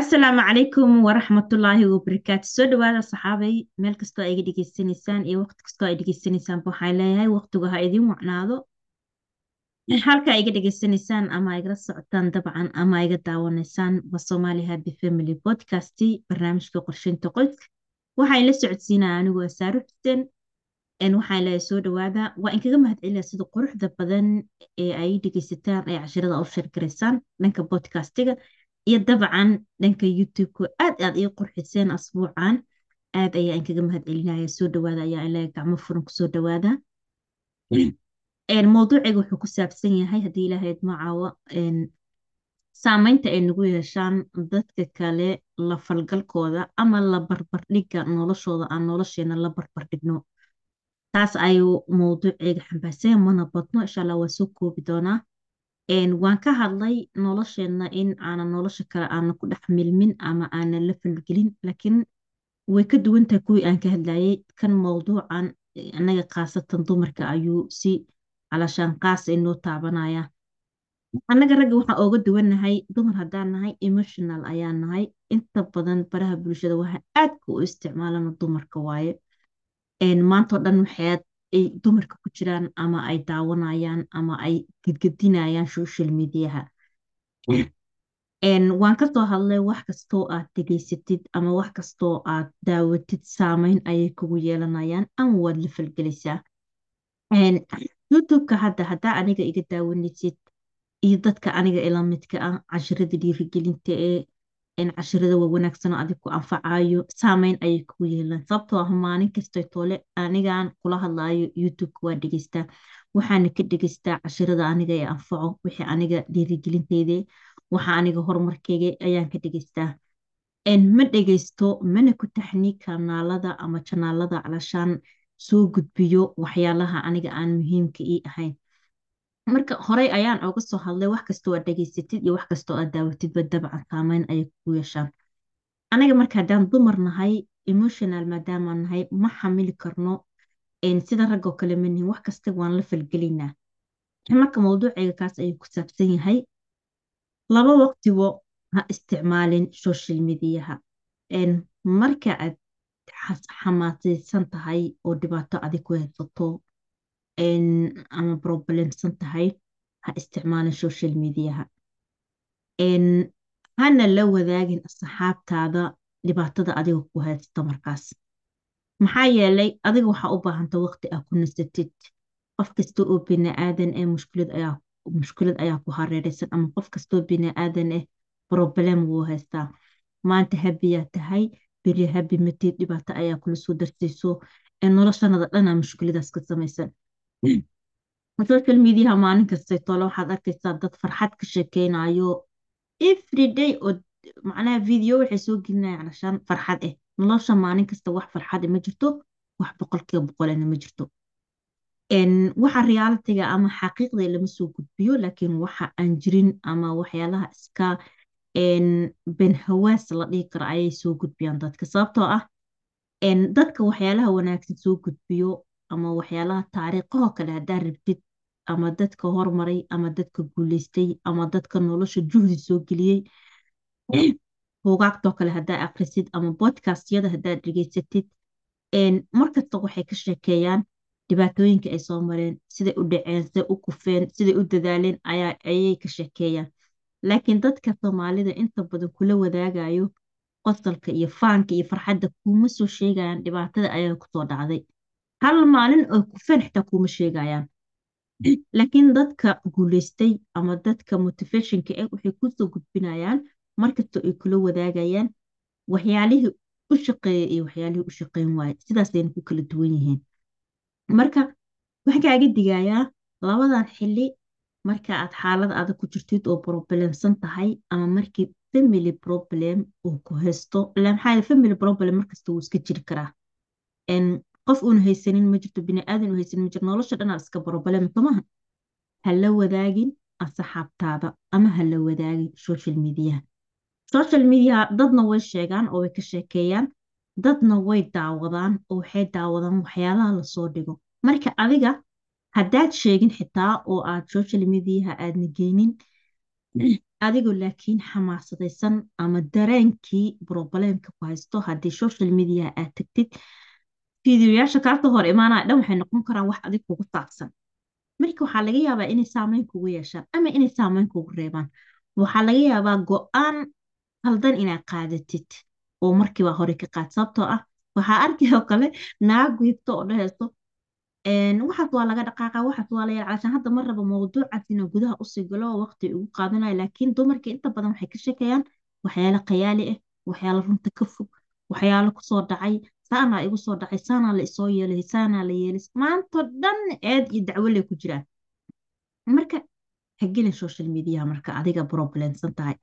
asalaamu calaykum waraxmatullaahi wabarakaatu soo dhawaada saxaabay meel kastoo ay iga dhegeysanaysaan iyo waqti kastoo ay dhegeysanaysaan waxaan leeyahay waqtigu ha idiin wacnaado. Halka iga dhegeysanaysaan ama igala socotaan dabcan ama iga daawanaysaan waa Somali Happy Family Podcast barnaamijka qorsheynta qoyska. Waxaan la socodsiinaa anigu Saaru Xuseen een waxaan leeyahay soo dhawaada waa in kaga mahadceliyaa sida quruxda badan ee ay dhegeysataan ee casharada u sheergaraysaan dhanka podcastiga iyo dabcan dhanka youtube-ka aad aad ii qurxiseen asbuucan aad ayaa in kaga mahadcelinaya soo dhawaada ayaa in leeyahay gacmo furan ku soo dhawaada mowduuciga wuxuu ku saabsan yahay haddii ilaahay idmacaawo saameynta ay nagu yeeshaan dadka kale la falgalkooda ama la barbardhigga noloshooda aan nolosheena la barbardhigno. Taas ayuu mowduuciga xambaarsan mana badno insha allah waa soo koobi doonaa waan ka hadlay nolosheena in aanan nolosha kale aanan ku dhex milmin ama aanan la falgelin laakiin way ka duwan tahay kuwii aan ka hadlayay. Kan mowduucan anaga khaasatan dumarka ayuu si calashaan qaasa inoo taabanaya annaga ragga waxaan ooga duwannahay dumar haddaan nahay emotional ayaan nahay. Inta badan baraha bulshada waxa aadka u isticmaalana dumarka waaye. Maantao dhan waxaad ay dumarka ku jiraan ama ay daawanayaan ama ay gedgedinayaan social mediaha. Waan ka soo hadlay wax kastoo aad degeysatid ama wax kastoo aad daawatid saameyn ayay kugu yeelanayaan. Ama waad la falgelaysaa. Youtube-ka hadda haddaa aniga iga daawanaysid iyo dadka aniga ila midka ah cashirada dhiirigelinta ee cashirada waa wanaagsan oo adig ku anfacayo saameyn ayay kugu yeelan. Sababtoo ah maalin kastoo toole anigaan kula hadlaayo youtube-ka waa dhegeystaa waxaana ka dhegeystaa cashirada aniga ee anfaco. Wixii aniga dhiirigelinteyde waxa aniga horumarkeyga ayaan ka dhegeystaa ma dhegeysto mana ku taxni kanaalada ama janaalada calashaan soo gudbiyo waxyaalaha aniga aan muhiimka ii ahayn marka horey ayaan oga soo hadlay wax kastoo aad dhegeysatid iyo wax kastoo aad daawatidba dabcan saameyn ayay kugu yeeshaan. Aniga marka haddaan dumar nahay emotional maadaamaan nahay ma xamili karno sida raggoo kale manihin wax kasta waan la falgelinaa marka mowduuceyga kaas ayuu ku saabsan yahay laba waqtibo ha isticmaalin social mediaha. Marka aad xamaasaysan tahay oo dhibaato adig ku haysato ama problemsan tahay ha isticmaalin social mediaha hana la wadaagin asxaabtaada dhibaatada adiga ku haysta markaas maxaa yeelay adiga waxaa u baahanta waqti aa ku nasatid qof kasta oo bini-aadan ee mushkilad ayaa ku hareereysan ama qof kastoo bini-aadan eh problem wuu haystaa maanta habiyaa tahay beri habi matid dhibaato ayaa kula soo darsayso noloshanada dhanaa mushkiladaas ka samaysan social mediaha maalin kastay tole waxaad arkaysaa dad farxad ka sheekeynayo everyday oo macnaha video waxay soo gelinayaan calashaan farxad eh. Nolosha maalin kasta wax farxad ma jirto wax boqolkiiba boqolena ma jirto. Waxa realitiga ama xaqiiqda lama soo gudbiyo laakiin waxa aan jirin ama waxyaalaha iska benhawaas la dhihi karo ayay soo gudbiyaan dadka. Sababtoo ah dadka waxyaalaha wanaagsan soo gudbiyo ama waxyaalaha taariikhahoo kale haddaa rabtid ama dadka hormaray ama dadka guuleystay ama dadka nolosha juhdi soo geliyey buugaagtoo kale haddaa akrisid ama bodcastyada haddaad dhegeysatid markasta waxay ka sheekeeyaan dhibaatooyinka ay soo mareen siday u dhaceen siday u kufeen siday u dadaaleen ayay ka sheekeeyaan. Laakiin dadka soomaalida inta badan kula wadaagayo qosolka iyo faanka iyo farxadda kuuma soo sheegayaan dhibaatada ayaa ku soo dhacday hal maalin oo kufeen xitaa kuuma sheegayaan. Laakiin dadka guuleystay ama dadka motivationka eh waxay ku soo gudbinayaan markastoo ay kula wadaagayaan waxyaalihii u shaqeeya iyo waxyaalihii u shaqeyn waaye sidaasayna ku kala duwan yihiin. Marka waxaa kaaga digayaa labadan xili marka aad xaalad adag ku jirtid oo problemsan tahay ama markii family problem uu ku haysto. Maxaa family problem markasta wuu iska jiri karaa qof uuna haysanin ma jirto bini-aadan u haysanin ma jirto nolosha dhanaa iska problem somaha ha la wadaagin asxaabtaada ama ha la wadaagin social mediaha social mediaha dadna way sheegaan oo way ka sheekeeyaan. Dadna way daawadaan oo waxay daawadaan waxyaalaha la soo dhigo. Marka adiga haddaad sheegin xitaa oo aad social mediaha aadna geynin adigoo laakiin xamaasadaysan ama dareenkii broblemka ku haysto haddii social media aad tagtid fiidiyoyaasha kaarta hor imaanaya dhan waxay noqon karaan wax adig kugu saabsan marka waxaa laga yaabaa inay saameyn kugu yeeshaan ama inay saameyn kugu reebaan. Waxaa laga yaabaa go'aan haldan inaad qaadatid oo markiiba hore ka qaad. Sababtoo ah waxaa arki oo kale naag wiibto oo dhahayso. Waxaas waa laga dhaqaaqa waxaas waa la yalcashaan hadda ma rabo mawduucaas inuu gudaha u sii galo oo waqti ugu qaadanayo laakiin dumarka inta badan waxay ka sheekayaan. Waxyaalo khayaali ah waxyaalo runta ka fog waxyaalo ku soo dhacay saanaa igu soo dhacay saanaa la isoo yeelay saanaa la yeelis maanto dhan eed iyo dacwo lay ku jiraan. Marka ha gelin social media marka adiga problemsan tahay.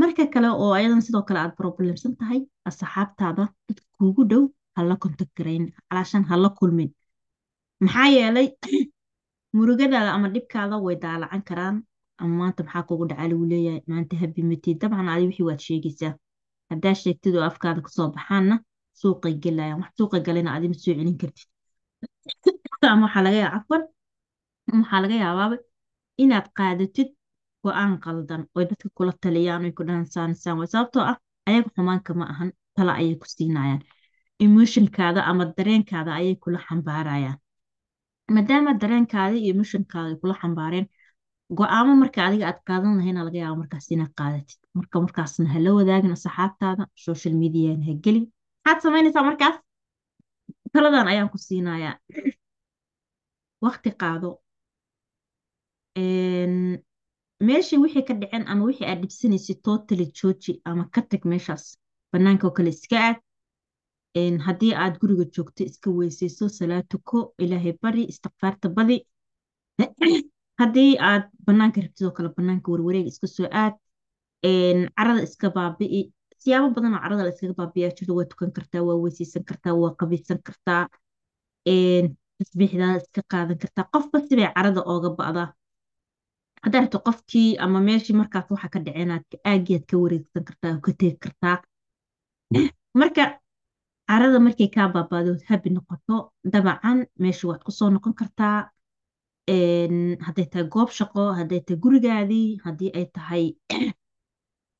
Marka kale oo ayadan sidoo kale aad problemsan tahay asxaabtaada dadka kuugu dhow hala contact garayn hala kulmin. Maxaa yeelay murugadaada ama dhibkaada way daalacan karaan. Ama maanta maxaa kugu dhaca lagu leeyahay maanta habi matid. Dabcan adi wixii waad sheegaysaa. Haddaa sheegtid oo afkaada ka soo baxaanna suuqay gelayaan wax suuqa galana adi ma soo celin kartid ama waxaa laga yaaba cafwan waxaa laga yaabaaba inaad qaadatid go'aan qaldan oy dadka kula taliyaan oy ku dhahan saan way sababtoo ah ayaga xumaanka ma ahan tala ayay ku siinayaan emotionkaada ama dareenkaada ayay kula xambaarayaan maadaama dareenkaada iyo emotionkaada ay kula xambaareen go'aamo marka adiga aad qaadan lahayna laga yaaba markaas inaad qaadatid marka markaasna ha wadaagin asxaabtaada social mediana ha gelin maxaad samaynaysaa markaas taladan ayaan ku siinayaa waqti qaado meeshii wixii ka dhicen ama wixii aad dhibsanaysid totally jooji ama ka tag meeshaas banaanka oo kale iska aad haddii aad guriga joogto iska weysayso salaad tuko ilaahay bari istikfaarta badi haddii aad banaanka rabtid oo kale banaanka warwareeg iska soo aad carada iska baabi'i siyaabo badan oo carada la iskaga baabi'iyaa jirto waa tukan kartaa waa weysaysan kartaa waa qabiisan kartaa tasbiixdaada iska qaadan kartaa qofba sibay carada ooga ba'daa haddaa rabto qofkii ama meeshii markaas waxa ka dhaceenaad aagiyaad ka wareegsan kartaa oo ka tegi kartaa marka carada markay kaa baabaadood habi noqoto dabacan meesha waad ku soo noqon kartaa hadday tahay goob shaqo hadday tahay gurigaadii haddii ay tahay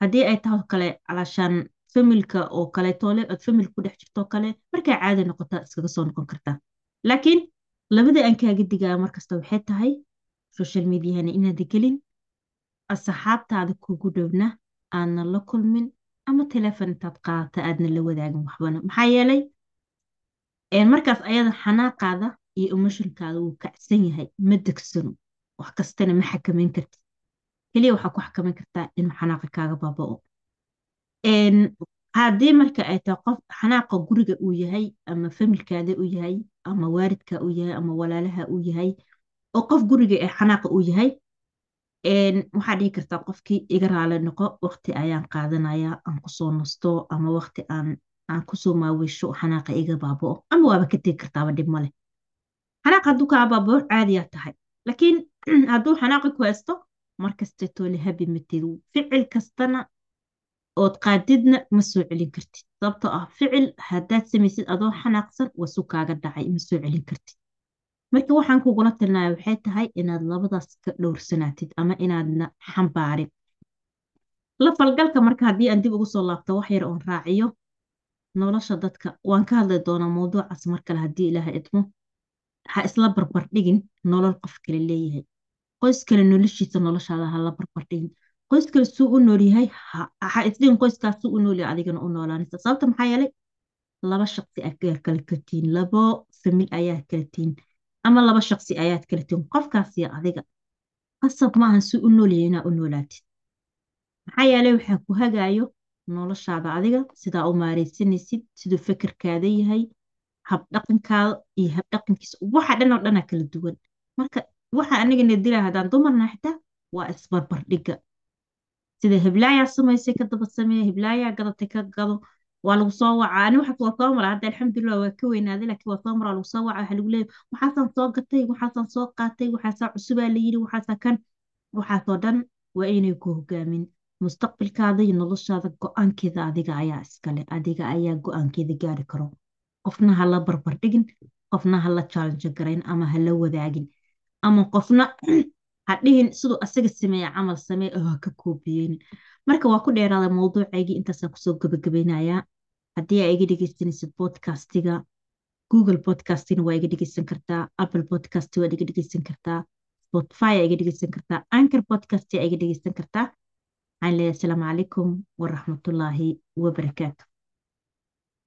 haddii ay tahay kale calaashaan familka oo kaleetoole ood famil ku dhex jirto oo kale markay caadi noqotaa iskaga soo noqon kartaa laakiin labada aan kaaga digaya markasta waxay tahay social mediahana inaada gelin asxaabtaada kugu dhowna aadna la kulmin ama telefon intaad qaadata aadna la wadaagin waxbana. Maxaa yeelay markaas ayada xanaaqaada iyo emotionkaada wuu kacsan yahay ma degsano wax kastana ma xakameyn kartid keliya waxaa ku xakameyn kartaa inuu xanaaqa kaaga baaba'o. Haddii marka ay tahay qof xanaaqa guriga uu yahay ama familkaada uu yahay ama waaridka uu yahay ama walaalaha uu yahay oo qof guriga ee xanaaqa uu yahay waxaa dhihi kartaa qofkii iga raali noqo waqti ayaan qaadanayaa aan ku soo nasto ama waqti aan ku soo maaweysho xanaaqa iga baaba'o. Ama waaba ka tegi kartaaba dhib male xanaaqa hadduu kaa baaba'o caadiyaa tahay. Laakiin hadduu xanaaqa ku haysto markaste toole habi matid ficil kastana ood qaadidna ma soo celin kartid sababtoo ah ficil haddaad samaysid adoo xanaaqsan wasu kaaga dhacay ma soo celin kartid marka waxaan kugula talinaya waxay tahay inaad labadaas ka dhowrsanaatid ama inaadna xambaarin. La falgalka marka haddii aan dib ugu soo laabto wax yar oon raaciyo. Nolosha dadka waan ka hadli doonaa mawduucaas mar kale haddii ilaaha idmo. Ha isla barbardhigin nolol qof kale leeyahay qoys kale noloshiisa noloshaada ha la qoys kale suu u nool yahay ha isdhigin qoyskaas suu u nool yahay adigana u noolaanaysa. Sababta maxaa yeelay laba shaqsi ayaa kala katiin labo famil ayaa kala tiin ama laba shaqsi ayaad kala tiin. Qofkaasiyo adiga qasab maahan suu u nool yahay inaa u noolaatid. Maxaa yeelay waxaa ku hagaayo noloshaada adiga sidaa u maareysanaysid siduu fekerkaada yahay habdhaqankaada iyo habdhaqankiisa waxa dhan oo dhanaa kala duwan. Marka waxa anigana dilaa haddaan dumarna xitaa waa isbarbardhiga sida hiblaayaa samaysay ka daba sameeya hiblaayaa gadatay ka gado waa lagu soo wacaa. Ani waxaas waa soo hadda alxamdulilah waa ka weynaaday laakiin waa soo mara lagu soo waca waxaa lagu leeyahay waxaasaan soo gatay waxaasaan soo qaatay waxaasaa cusubaa la yidhi waxaasaa kan waxaasoo dhan waa inay ku hogaamin mustaqbalkaada iyo noloshaada go'aankeeda adiga ayaa iskale adiga ayaa go'aankeeda gaari karo. Qofna ha la barbardhigin qofna ha la challenge garayn ama ha la wadaagin ama qofna hadhihin siduu asaga sameeya camal samee oo ha ka koobiyeynin. Marka waa ku dheeraada mawduucaygii intaasaan ku soo gabagabeynayaa haddii aa iga dhegeysanaysid podcastiga google podcastina waa iga dhegeysan kartaa apple podcast waad iga dhegeysan kartaa spotify aa iga dhegeysan kartaa anchor podcast aa iga dhegeysan kartaa. Waxaan leeyahay? Asalaamu calaykum waraxmatullaahi wabarakaatu